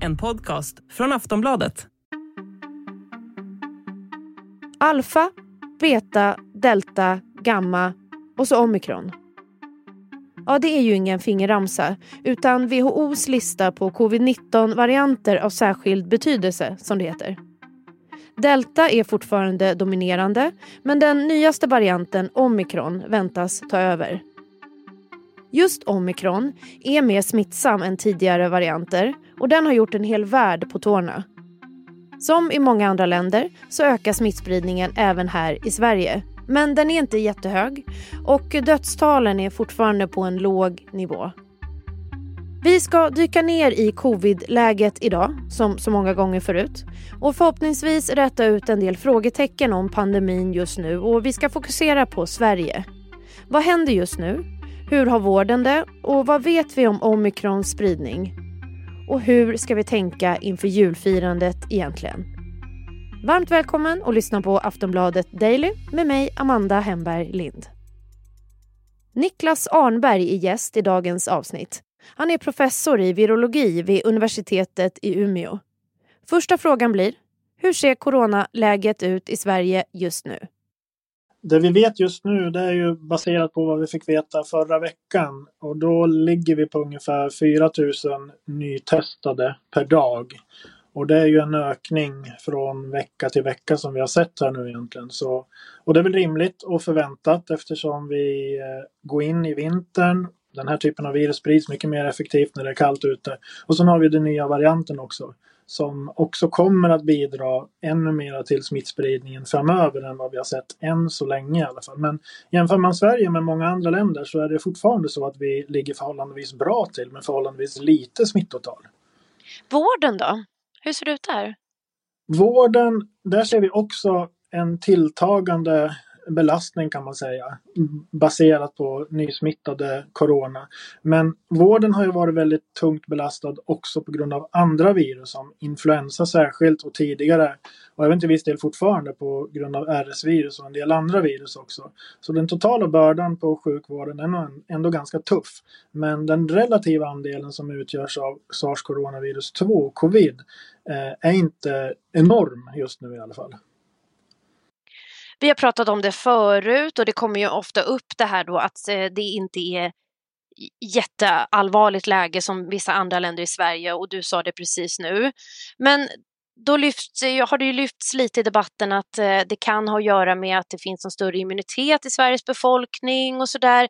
En podcast från Aftonbladet. Alfa, beta, delta, gamma och så omikron. Ja, det är ju ingen fingerramsa utan WHOs lista på covid-19-varianter av särskild betydelse, som det heter. Delta är fortfarande dominerande men den nyaste varianten, omikron, väntas ta över. Just omikron är mer smittsam än tidigare varianter och den har gjort en hel värld på tårna. Som i många andra länder så ökar smittspridningen även här i Sverige. Men den är inte jättehög och dödstalen är fortfarande på en låg nivå. Vi ska dyka ner i covid-läget idag, som så många gånger förut. Och förhoppningsvis rätta ut en del frågetecken om pandemin just nu och vi ska fokusera på Sverige. Vad händer just nu? Hur har vården det? Och vad vet vi om omikrons spridning? Och hur ska vi tänka inför julfirandet egentligen? Varmt välkommen att lyssna på Aftonbladet Daily med mig Amanda Hemberg Lind. Niklas Arnberg är gäst i dagens avsnitt. Han är professor i virologi vid universitetet i Umeå. Första frågan blir, hur ser coronaläget ut i Sverige just nu? Det vi vet just nu det är ju baserat på vad vi fick veta förra veckan och då ligger vi på ungefär 4 000 nytestade per dag. Och det är ju en ökning från vecka till vecka som vi har sett här nu egentligen. Så, och det är väl rimligt och förväntat eftersom vi eh, går in i vintern. Den här typen av virus sprids mycket mer effektivt när det är kallt ute. Och sen har vi den nya varianten också som också kommer att bidra ännu mer till smittspridningen framöver än vad vi har sett än så länge i alla fall. Men jämför man Sverige med många andra länder så är det fortfarande så att vi ligger förhållandevis bra till med förhållandevis lite smittotal. Vården då? Hur ser det ut där? Vården, där ser vi också en tilltagande belastning kan man säga baserat på nysmittade corona. Men vården har ju varit väldigt tungt belastad också på grund av andra virus som influensa särskilt och tidigare och även till viss del fortfarande på grund av RS-virus och en del andra virus också. Så den totala bördan på sjukvården är ändå ganska tuff. Men den relativa andelen som utgörs av sars coronavirus 2, covid, eh, är inte enorm just nu i alla fall. Vi har pratat om det förut och det kommer ju ofta upp det här då att eh, det inte är jätteallvarligt läge som vissa andra länder i Sverige och du sa det precis nu. Men då lyfts, eh, har det ju lyfts lite i debatten att eh, det kan ha att göra med att det finns en större immunitet i Sveriges befolkning och sådär.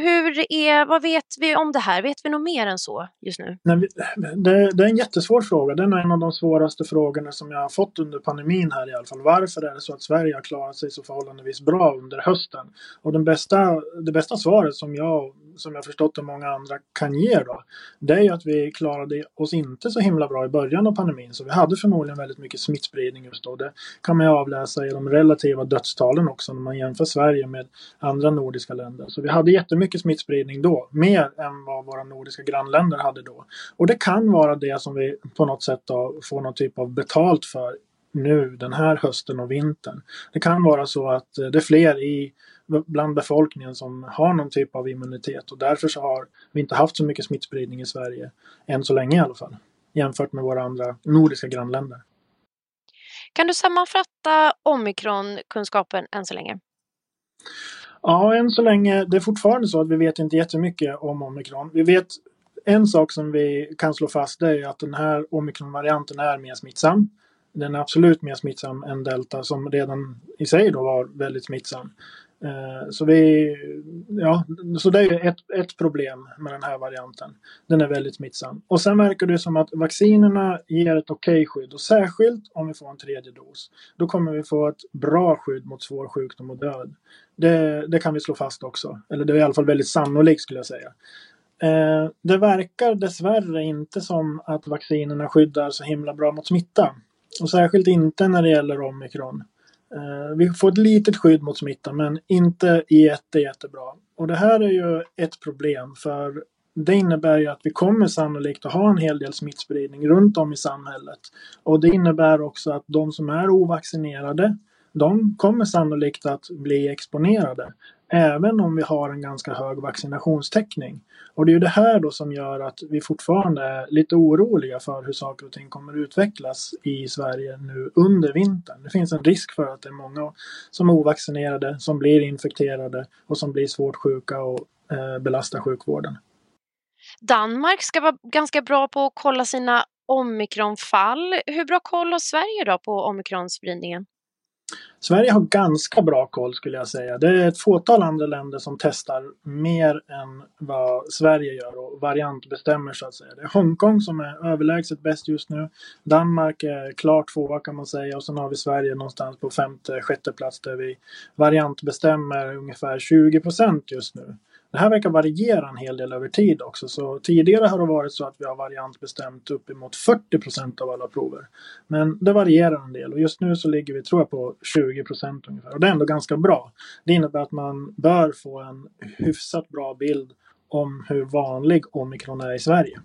Hur är, vad vet vi om det här? Vet vi något mer än så just nu? Nej, det, det, är en jättesvår fråga. Det är en av de svåraste frågorna som jag har fått under pandemin här i alla fall. Varför är det så att Sverige har klarat sig så förhållandevis bra under hösten? Och den bästa, det bästa svaret som jag som jag förstått att många andra kan ge då, det är ju att vi klarade oss inte så himla bra i början av pandemin. Så vi hade förmodligen väldigt mycket smittspridning just då. Det kan man ju avläsa i de relativa dödstalen också när man jämför Sverige med andra nordiska länder. Så vi hade jättemycket smittspridning då, mer än vad våra nordiska grannländer hade då. Och det kan vara det som vi på något sätt då får någon typ av betalt för nu den här hösten och vintern. Det kan vara så att eh, det är fler i bland befolkningen som har någon typ av immunitet och därför så har vi inte haft så mycket smittspridning i Sverige än så länge i alla fall jämfört med våra andra nordiska grannländer. Kan du sammanfatta omikronkunskapen än så länge? Ja, än så länge. Det är fortfarande så att vi vet inte jättemycket om omikron. Vi vet en sak som vi kan slå fast det är att den här omikronvarianten är mer smittsam. Den är absolut mer smittsam än delta som redan i sig då var väldigt smittsam. Eh, så, vi, ja, så det är ett, ett problem med den här varianten. Den är väldigt smittsam. Och sen verkar det som att vaccinerna ger ett okej okay skydd och särskilt om vi får en tredje dos. Då kommer vi få ett bra skydd mot svår sjukdom och död. Det, det kan vi slå fast också. Eller det är i alla fall väldigt sannolikt skulle jag säga. Eh, det verkar dessvärre inte som att vaccinerna skyddar så himla bra mot smitta. Och särskilt inte när det gäller omikron. Eh, vi får ett litet skydd mot smitta men inte jätte, jättebra. Och det här är ju ett problem för det innebär ju att vi kommer sannolikt att ha en hel del smittspridning runt om i samhället. Och det innebär också att de som är ovaccinerade, de kommer sannolikt att bli exponerade. Även om vi har en ganska hög vaccinationstäckning. Och det är ju det här då som gör att vi fortfarande är lite oroliga för hur saker och ting kommer utvecklas i Sverige nu under vintern. Det finns en risk för att det är många som är ovaccinerade, som blir infekterade och som blir svårt sjuka och eh, belastar sjukvården. Danmark ska vara ganska bra på att kolla sina omikronfall. Hur bra koll har Sverige då på omikronspridningen? Sverige har ganska bra koll skulle jag säga. Det är ett fåtal andra länder som testar mer än vad Sverige gör och variantbestämmer så att säga. Det är Hongkong som är överlägset bäst just nu. Danmark är klart tvåa kan man säga och sen har vi Sverige någonstans på femte, sjätte plats där vi variantbestämmer ungefär 20 procent just nu. Det här verkar variera en hel del över tid också. Så tidigare har det varit så att vi har variantbestämt uppemot 40 procent av alla prover. Men det varierar en del och just nu så ligger vi tror jag på 20 procent ungefär. Och det är ändå ganska bra. Det innebär att man bör få en hyfsat bra bild om hur vanlig omikron är i Sverige.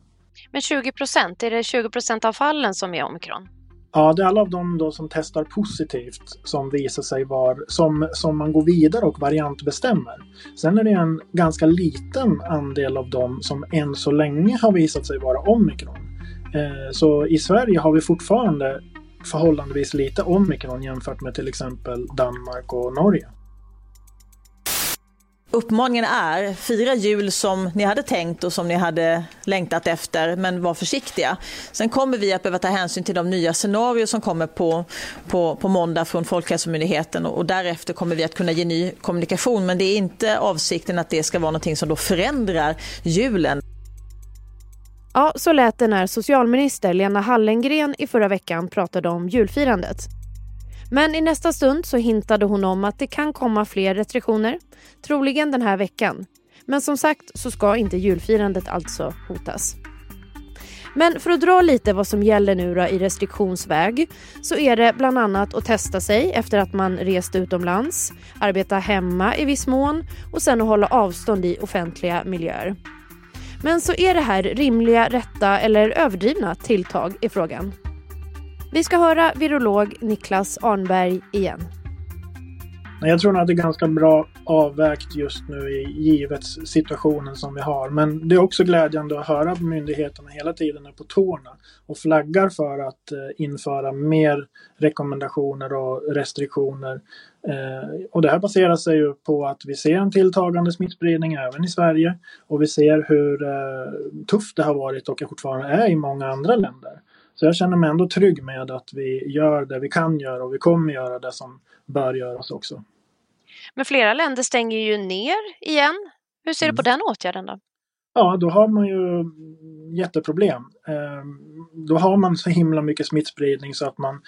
Men 20 procent, är det 20 procent av fallen som är omikron? Ja, det är alla av dem då som testar positivt som visar sig vara som, som man går vidare och variantbestämmer. Sen är det en ganska liten andel av dem som än så länge har visat sig vara omikron. Eh, så i Sverige har vi fortfarande förhållandevis lite omikron jämfört med till exempel Danmark och Norge. Uppmaningen är, fira jul som ni hade tänkt och som ni hade längtat efter, men var försiktiga. Sen kommer vi att behöva ta hänsyn till de nya scenarier som kommer på, på, på måndag från Folkhälsomyndigheten och, och därefter kommer vi att kunna ge ny kommunikation. Men det är inte avsikten att det ska vara någonting som då förändrar julen. Ja, så lät det när socialminister Lena Hallengren i förra veckan pratade om julfirandet. Men i nästa stund så hintade hon om att det kan komma fler restriktioner, troligen den här veckan. Men som sagt så ska inte julfirandet alltså hotas. Men för att dra lite vad som gäller nu då i restriktionsväg så är det bland annat att testa sig efter att man rest utomlands, arbeta hemma i viss mån och sen att hålla avstånd i offentliga miljöer. Men så är det här rimliga, rätta eller överdrivna tilltag i frågan? Vi ska höra virolog Niklas Arnberg igen. Jag tror att det är ganska bra avvägt just nu i givet situationen som vi har. Men det är också glädjande att höra att myndigheterna hela tiden är på tårna och flaggar för att eh, införa mer rekommendationer och restriktioner. Eh, och det här baserar sig ju på att vi ser en tilltagande smittspridning även i Sverige och vi ser hur eh, tufft det har varit och fortfarande är i många andra länder. Så jag känner mig ändå trygg med att vi gör det vi kan göra och vi kommer göra det som bör göras också. Men flera länder stänger ju ner igen. Hur ser du på mm. den åtgärden då? Ja, då har man ju jätteproblem. Ehm, då har man så himla mycket smittspridning så att man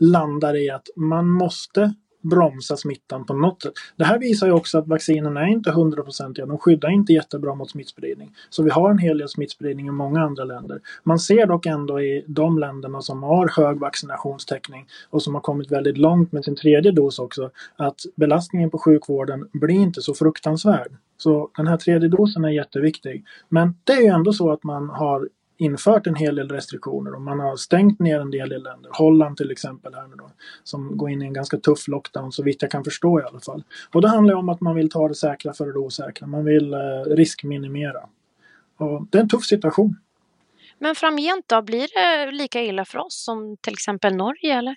landar i att man måste bromsa smittan på något sätt. Det här visar ju också att vaccinen är inte hundraprocentiga. De skyddar inte jättebra mot smittspridning. Så vi har en hel del smittspridning i många andra länder. Man ser dock ändå i de länderna som har hög vaccinationstäckning och som har kommit väldigt långt med sin tredje dos också att belastningen på sjukvården blir inte så fruktansvärd. Så den här tredje dosen är jätteviktig. Men det är ju ändå så att man har infört en hel del restriktioner och man har stängt ner en del länder. Holland till exempel här nu då, som går in i en ganska tuff lockdown så vitt jag kan förstå i alla fall. Och det handlar om att man vill ta det säkra för det osäkra. Man vill eh, riskminimera. Och det är en tuff situation. Men framgent då, blir det lika illa för oss som till exempel Norge eller?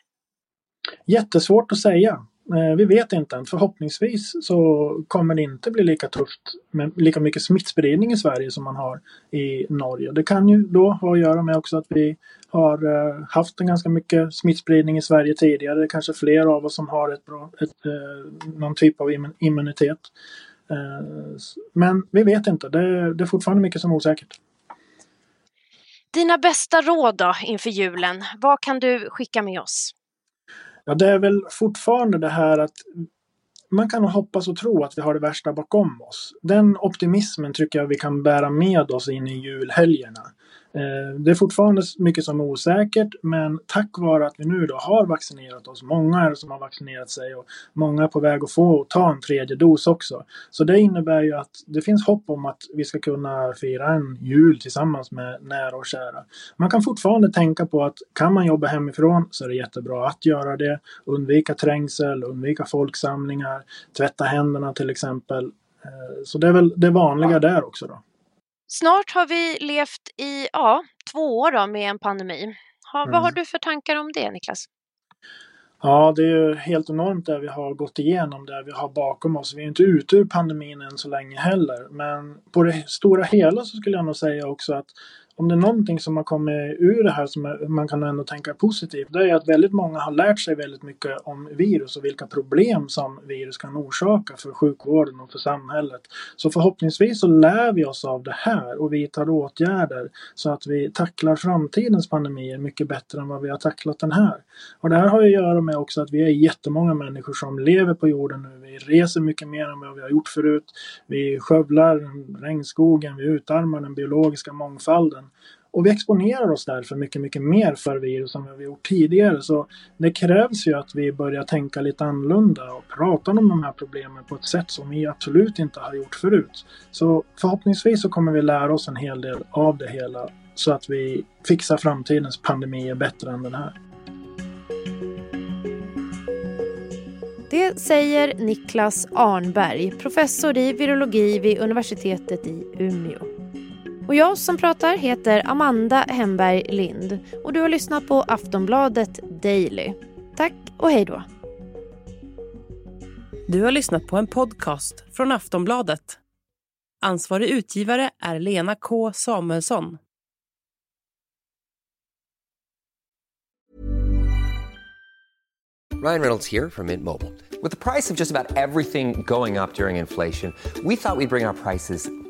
Jättesvårt att säga. Eh, vi vet inte än. Förhoppningsvis så kommer det inte bli lika tufft med lika mycket smittspridning i Sverige som man har i Norge. Det kan ju då ha att göra med också att vi har eh, haft en ganska mycket smittspridning i Sverige tidigare. Det är kanske fler av oss som har ett bra, ett, eh, någon typ av immunitet. Men vi vet inte. Det, det är fortfarande mycket som är osäkert. Dina bästa råd då inför julen? Vad kan du skicka med oss? Ja, det är väl fortfarande det här att man kan hoppas och tro att vi har det värsta bakom oss. Den optimismen tycker jag vi kan bära med oss in i julhelgerna. Eh, det är fortfarande mycket som är osäkert men tack vare att vi nu då har vaccinerat oss, många är som har vaccinerat sig och många är på väg att få ta en tredje dos också. Så det innebär ju att det finns hopp om att vi ska kunna fira en jul tillsammans med nära och kära. Man kan fortfarande tänka på att kan man jobba hemifrån så är det jättebra att göra det. Undvika trängsel, undvika folksamlingar, tvätta händerna till exempel. Eh, så det är väl det vanliga där också då. Snart har vi levt i ja, två år då med en pandemi. Ha, mm. Vad har du för tankar om det Niklas? Ja, det är ju helt enormt det vi har gått igenom, det vi har bakom oss. Vi är inte ute ur pandemin än så länge heller. Men på det stora hela så skulle jag nog säga också att om det är någonting som har kommit ur det här som man kan ändå tänka positivt, det är att väldigt många har lärt sig väldigt mycket om virus och vilka problem som virus kan orsaka för sjukvården och för samhället. Så förhoppningsvis så lär vi oss av det här och vidtar åtgärder så att vi tacklar framtidens pandemier mycket bättre än vad vi har tacklat den här. Och det här har att göra med också att vi är jättemånga människor som lever på jorden nu. Vi reser mycket mer än vad vi har gjort förut. Vi skövlar regnskogen, vi utarmar den biologiska mångfalden. Och vi exponerar oss därför mycket, mycket mer för virus än vad vi gjort tidigare. Så det krävs ju att vi börjar tänka lite annorlunda och prata om de här problemen på ett sätt som vi absolut inte har gjort förut. Så förhoppningsvis så kommer vi lära oss en hel del av det hela så att vi fixar framtidens pandemier bättre än den här. Det säger Niklas Arnberg, professor i virologi vid universitetet i Umeå. Och jag som pratar heter Amanda Hemberg Lind och du har lyssnat på Aftonbladet Daily. Tack och hej då. Du har lyssnat på en podcast från Aftonbladet. Ansvarig utgivare är Lena K Samuelsson. Ryan Reynolds här från Mint Mobile. Med priset på nästan allt som går upp under inflationen, trodde vi att vi skulle bring våra priser